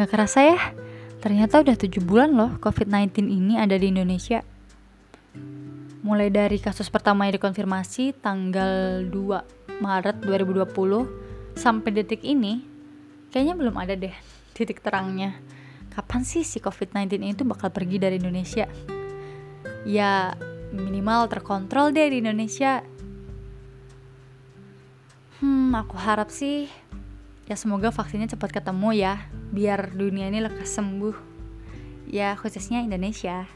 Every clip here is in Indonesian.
Gak kerasa ya, ternyata udah 7 bulan loh COVID-19 ini ada di Indonesia. Mulai dari kasus pertama yang dikonfirmasi tanggal 2 Maret 2020 sampai detik ini, kayaknya belum ada deh titik terangnya. Kapan sih si COVID-19 ini tuh bakal pergi dari Indonesia? Ya minimal terkontrol deh di Indonesia. Hmm, aku harap sih ya semoga vaksinnya cepat ketemu ya, biar dunia ini lekas sembuh. Ya khususnya Indonesia.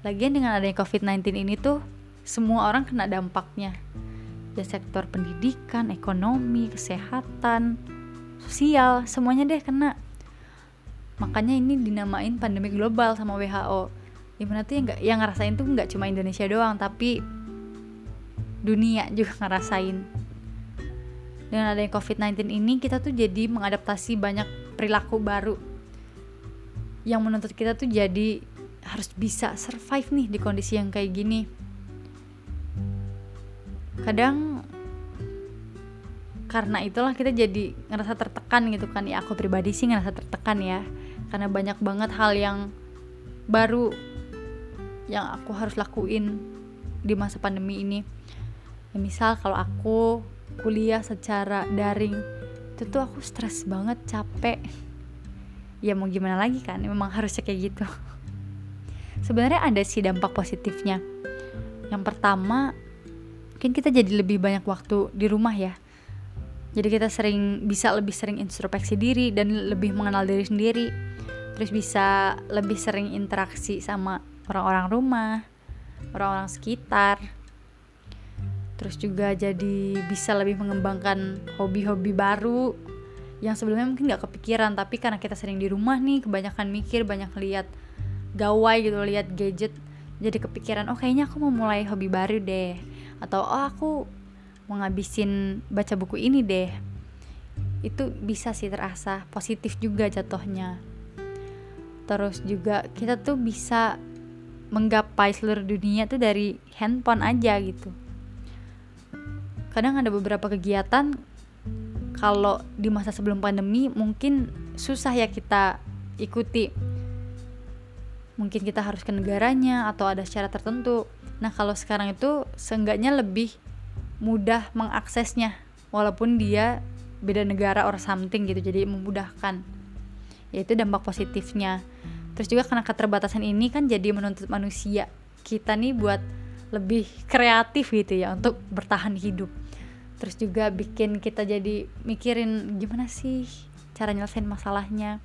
Lagian dengan adanya COVID-19 ini tuh semua orang kena dampaknya. Ya sektor pendidikan, ekonomi, kesehatan, sosial, semuanya deh kena. Makanya ini dinamain pandemi global sama WHO. Di mana tuh yang, gak, yang ngerasain tuh nggak cuma Indonesia doang, tapi dunia juga ngerasain. Dengan adanya COVID-19 ini, kita tuh jadi mengadaptasi banyak perilaku baru. Yang menuntut kita tuh jadi harus bisa survive nih di kondisi yang kayak gini. Kadang karena itulah kita jadi ngerasa tertekan gitu kan. Ya aku pribadi sih ngerasa tertekan ya. Karena banyak banget hal yang baru yang aku harus lakuin di masa pandemi ini. Ya, misal kalau aku kuliah secara daring itu tuh aku stres banget capek. Ya mau gimana lagi kan? Memang harusnya kayak gitu. Sebenarnya ada sih dampak positifnya. Yang pertama mungkin kita jadi lebih banyak waktu di rumah ya. Jadi kita sering bisa lebih sering introspeksi diri dan lebih mengenal diri sendiri. Terus bisa lebih sering interaksi sama orang-orang rumah orang-orang sekitar terus juga jadi bisa lebih mengembangkan hobi-hobi baru yang sebelumnya mungkin nggak kepikiran tapi karena kita sering di rumah nih kebanyakan mikir banyak lihat gawai gitu lihat gadget jadi kepikiran oh kayaknya aku mau mulai hobi baru deh. Atau oh aku mau ngabisin baca buku ini deh. Itu bisa sih terasa positif juga jatuhnya. Terus juga kita tuh bisa menggapai seluruh dunia tuh dari handphone aja gitu kadang ada beberapa kegiatan kalau di masa sebelum pandemi mungkin susah ya kita ikuti. Mungkin kita harus ke negaranya atau ada syarat tertentu. Nah kalau sekarang itu seenggaknya lebih mudah mengaksesnya walaupun dia beda negara or something gitu jadi memudahkan. Yaitu dampak positifnya. Terus juga karena keterbatasan ini kan jadi menuntut manusia kita nih buat lebih kreatif gitu ya untuk bertahan hidup. Terus juga bikin kita jadi mikirin gimana sih cara nyelesain masalahnya.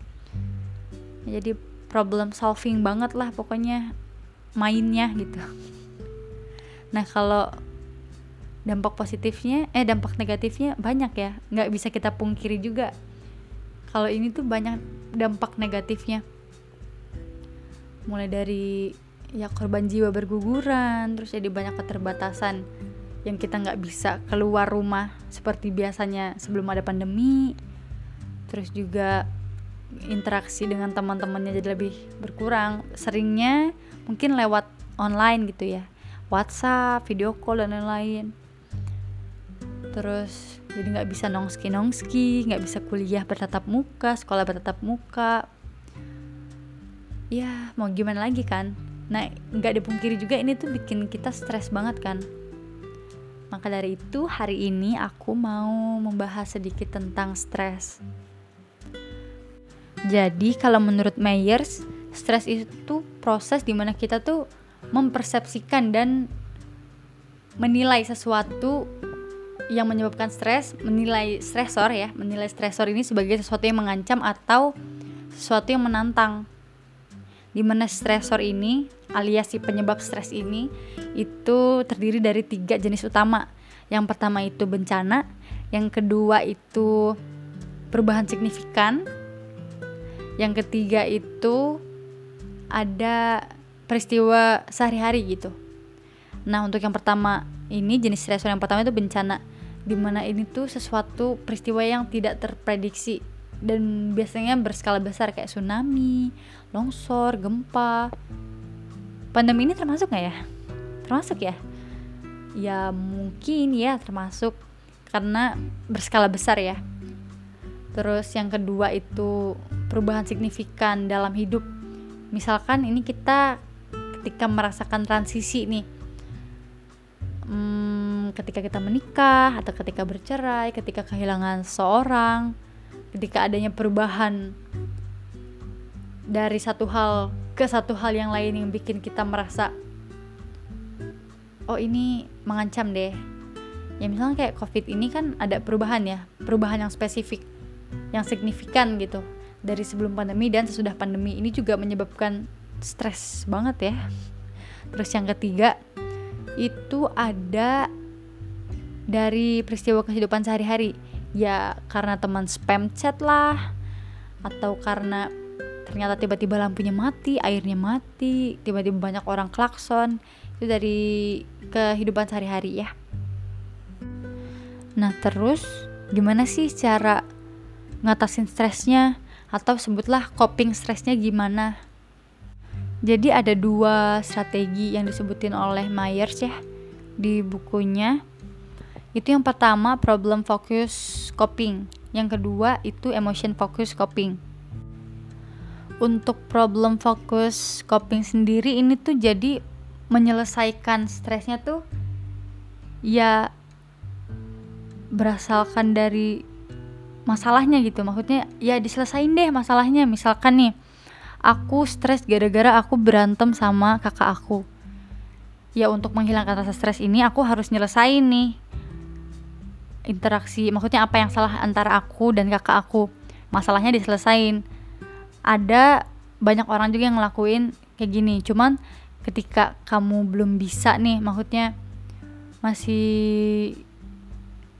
Jadi problem solving banget lah pokoknya mainnya gitu. Nah kalau dampak positifnya eh dampak negatifnya banyak ya. Nggak bisa kita pungkiri juga. Kalau ini tuh banyak dampak negatifnya. Mulai dari ya korban jiwa berguguran terus jadi banyak keterbatasan yang kita nggak bisa keluar rumah seperti biasanya sebelum ada pandemi. Terus juga interaksi dengan teman-temannya jadi lebih berkurang. Seringnya mungkin lewat online gitu ya. WhatsApp video call dan lain-lain. Terus jadi nggak bisa nongski nongski nggak bisa kuliah bertatap muka sekolah bertatap muka. Ya mau gimana lagi kan nah nggak dipungkiri juga ini tuh bikin kita stres banget kan. Maka dari itu hari ini aku mau membahas sedikit tentang stres. Jadi kalau menurut Myers stres itu proses di mana kita tuh mempersepsikan dan menilai sesuatu yang menyebabkan stres menilai stresor ya menilai stresor ini sebagai sesuatu yang mengancam atau sesuatu yang menantang. Di mana stresor ini alias si penyebab stres ini itu terdiri dari tiga jenis utama yang pertama itu bencana yang kedua itu perubahan signifikan yang ketiga itu ada peristiwa sehari-hari gitu nah untuk yang pertama ini jenis stresor yang pertama itu bencana di mana ini tuh sesuatu peristiwa yang tidak terprediksi dan biasanya berskala besar kayak tsunami, longsor, gempa. Pandemi ini termasuk nggak ya? Termasuk ya? Ya mungkin ya termasuk karena berskala besar ya. terus yang kedua itu perubahan signifikan dalam hidup misalkan ini kita ketika merasakan transisi nih hmm, ketika kita menikah atau ketika bercerai ketika kehilangan seorang ketika adanya perubahan dari satu hal ke satu hal yang lain yang bikin kita merasa oh ini mengancam deh. Ya misalnya kayak covid ini kan ada perubahan ya perubahan yang spesifik yang signifikan gitu dari sebelum pandemi dan sesudah pandemi. Ini juga menyebabkan stres banget ya. Terus yang ketiga itu ada dari peristiwa kehidupan sehari-hari. Ya karena teman spam chat lah atau karena ternyata tiba-tiba lampunya mati airnya mati tiba-tiba banyak orang klakson. Itu dari kehidupan sehari-hari ya. Nah terus gimana sih cara ngatasin stresnya? Atau sebutlah coping stresnya gimana? Jadi ada dua strategi yang disebutin oleh Myers ya di bukunya. Itu yang pertama problem focus coping, yang kedua itu emotion focus coping. Untuk problem focus coping sendiri ini tuh jadi menyelesaikan stresnya tuh ya berasalkan dari masalahnya gitu. Maksudnya ya diselesain deh masalahnya. Misalkan nih aku stres gara-gara aku berantem sama kakak aku. Ya untuk menghilangkan rasa stres ini aku harus nyelesain nih interaksi maksudnya apa yang salah antara aku dan kakak aku. Masalahnya diselesain ada banyak orang juga yang ngelakuin kayak gini. Cuman ketika kamu belum bisa nih maksudnya masih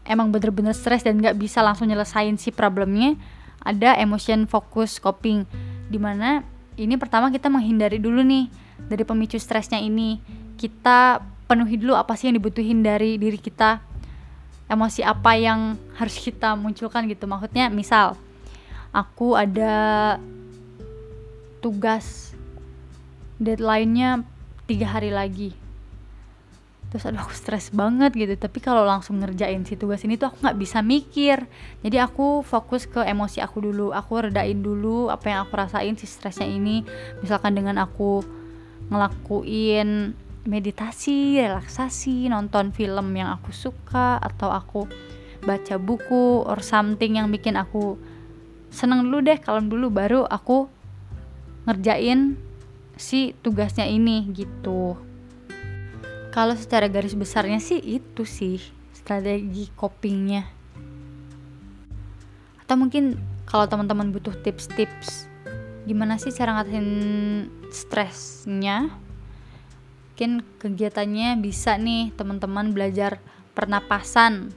emang bener-bener stres dan nggak bisa langsung nyelesain si problemnya ada emotion focus coping. Di mana ini pertama kita menghindari dulu nih dari pemicu stresnya ini. Kita penuhi dulu apa sih yang dibutuhin dari diri kita. Emosi apa yang harus kita munculkan gitu. Maksudnya misal aku ada tugas deadline-nya tiga hari lagi. Terus aduh aku stres banget gitu. Tapi kalau langsung ngerjain si tugas ini tuh aku nggak bisa mikir. Jadi aku fokus ke emosi aku dulu. Aku redain dulu apa yang aku rasain si stresnya ini. Misalkan dengan aku ngelakuin meditasi relaksasi nonton film yang aku suka atau aku baca buku or something yang bikin aku seneng dulu deh kalau dulu. Baru aku ngerjain si tugasnya ini gitu. Kalau secara garis besarnya sih itu sih strategi copingnya. Atau mungkin kalau teman-teman butuh tips-tips gimana sih cara ngatasin stresnya? Mungkin kegiatannya bisa nih teman-teman belajar pernapasan.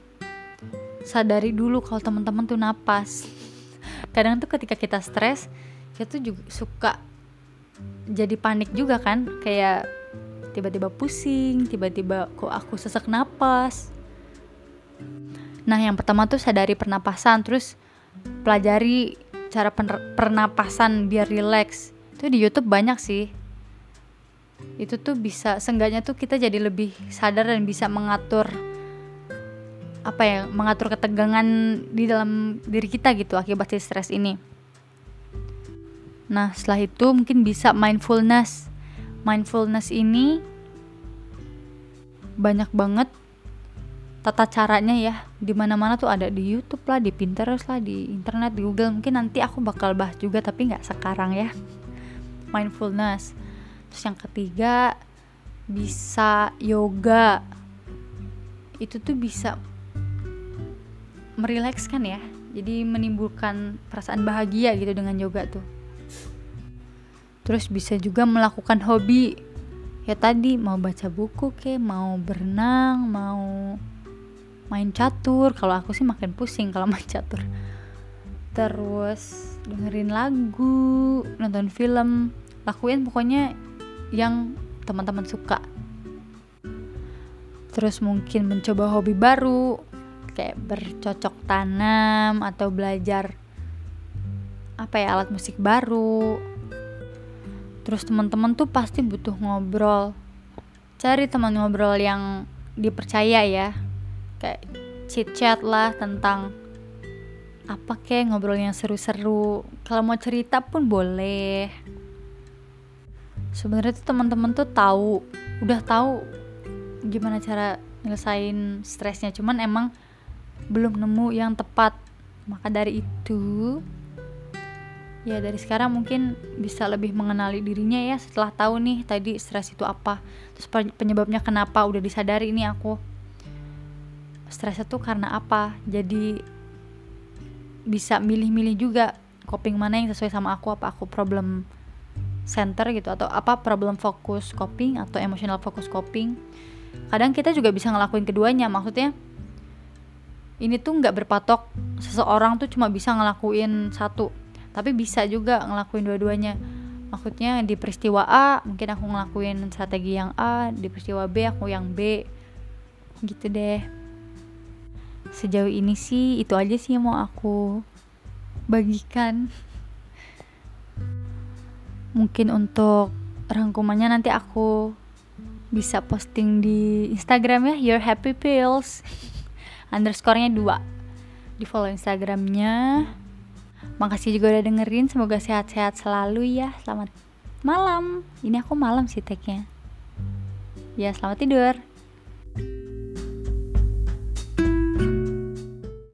Sadari dulu kalau teman-teman tuh napas. Kadang tuh ketika kita stres kita tuh juga suka jadi panik juga kan kayak tiba-tiba pusing tiba-tiba kok aku sesak napas. Nah yang pertama tuh sadari pernapasan terus pelajari cara pernapasan biar rileks. Itu di YouTube banyak sih. Itu tuh bisa seenggaknya tuh kita jadi lebih sadar dan bisa mengatur apa ya mengatur ketegangan di dalam diri kita gitu akibat si stres ini nah setelah itu mungkin bisa mindfulness. Mindfulness ini banyak banget tata caranya ya. Di mana-mana tuh ada di YouTube lah di Pinterest lah di internet di Google. Mungkin nanti aku bakal bahas juga tapi nggak sekarang ya. Mindfulness. Terus yang ketiga bisa yoga. Itu tuh bisa merilekskan ya. Jadi menimbulkan perasaan bahagia gitu dengan yoga tuh terus bisa juga melakukan hobi. Ya tadi mau baca buku ke mau berenang mau main catur. Kalau aku sih makin pusing kalau main catur. Terus dengerin lagu nonton film lakuin pokoknya yang teman-teman suka. Terus mungkin mencoba hobi baru kayak bercocok tanam atau belajar apa ya alat musik baru terus teman-teman tuh pasti butuh ngobrol. Cari teman ngobrol yang dipercaya ya. Kayak chit chat lah tentang apa kek ngobrol yang seru-seru. Kalau mau cerita pun boleh. Sebenarnya tuh teman-teman tuh tahu udah tahu gimana cara nyelesain stresnya. Cuman emang belum nemu yang tepat. Maka dari itu ya dari sekarang mungkin bisa lebih mengenali dirinya ya setelah tahu nih tadi stres itu apa. Terus penyebabnya kenapa udah disadari ini aku. Stresnya tuh karena apa? Jadi bisa milih-milih juga coping mana yang sesuai sama aku apa aku problem center gitu atau apa problem fokus coping atau emotional fokus coping. Kadang kita juga bisa ngelakuin keduanya maksudnya ini tuh nggak berpatok. Seseorang tuh cuma bisa ngelakuin satu tapi bisa juga ngelakuin dua-duanya. Maksudnya di peristiwa A mungkin aku ngelakuin strategi yang A di peristiwa B aku yang B. Gitu deh. Sejauh ini sih itu aja sih yang mau aku bagikan. Mungkin untuk rangkumannya nanti aku bisa posting di Instagram ya your happy pills. Underscorenya dua. Di follow Instagramnya makasih juga udah dengerin semoga sehat-sehat selalu ya. Selamat malam. Ini aku malam sih tagnya. Ya selamat tidur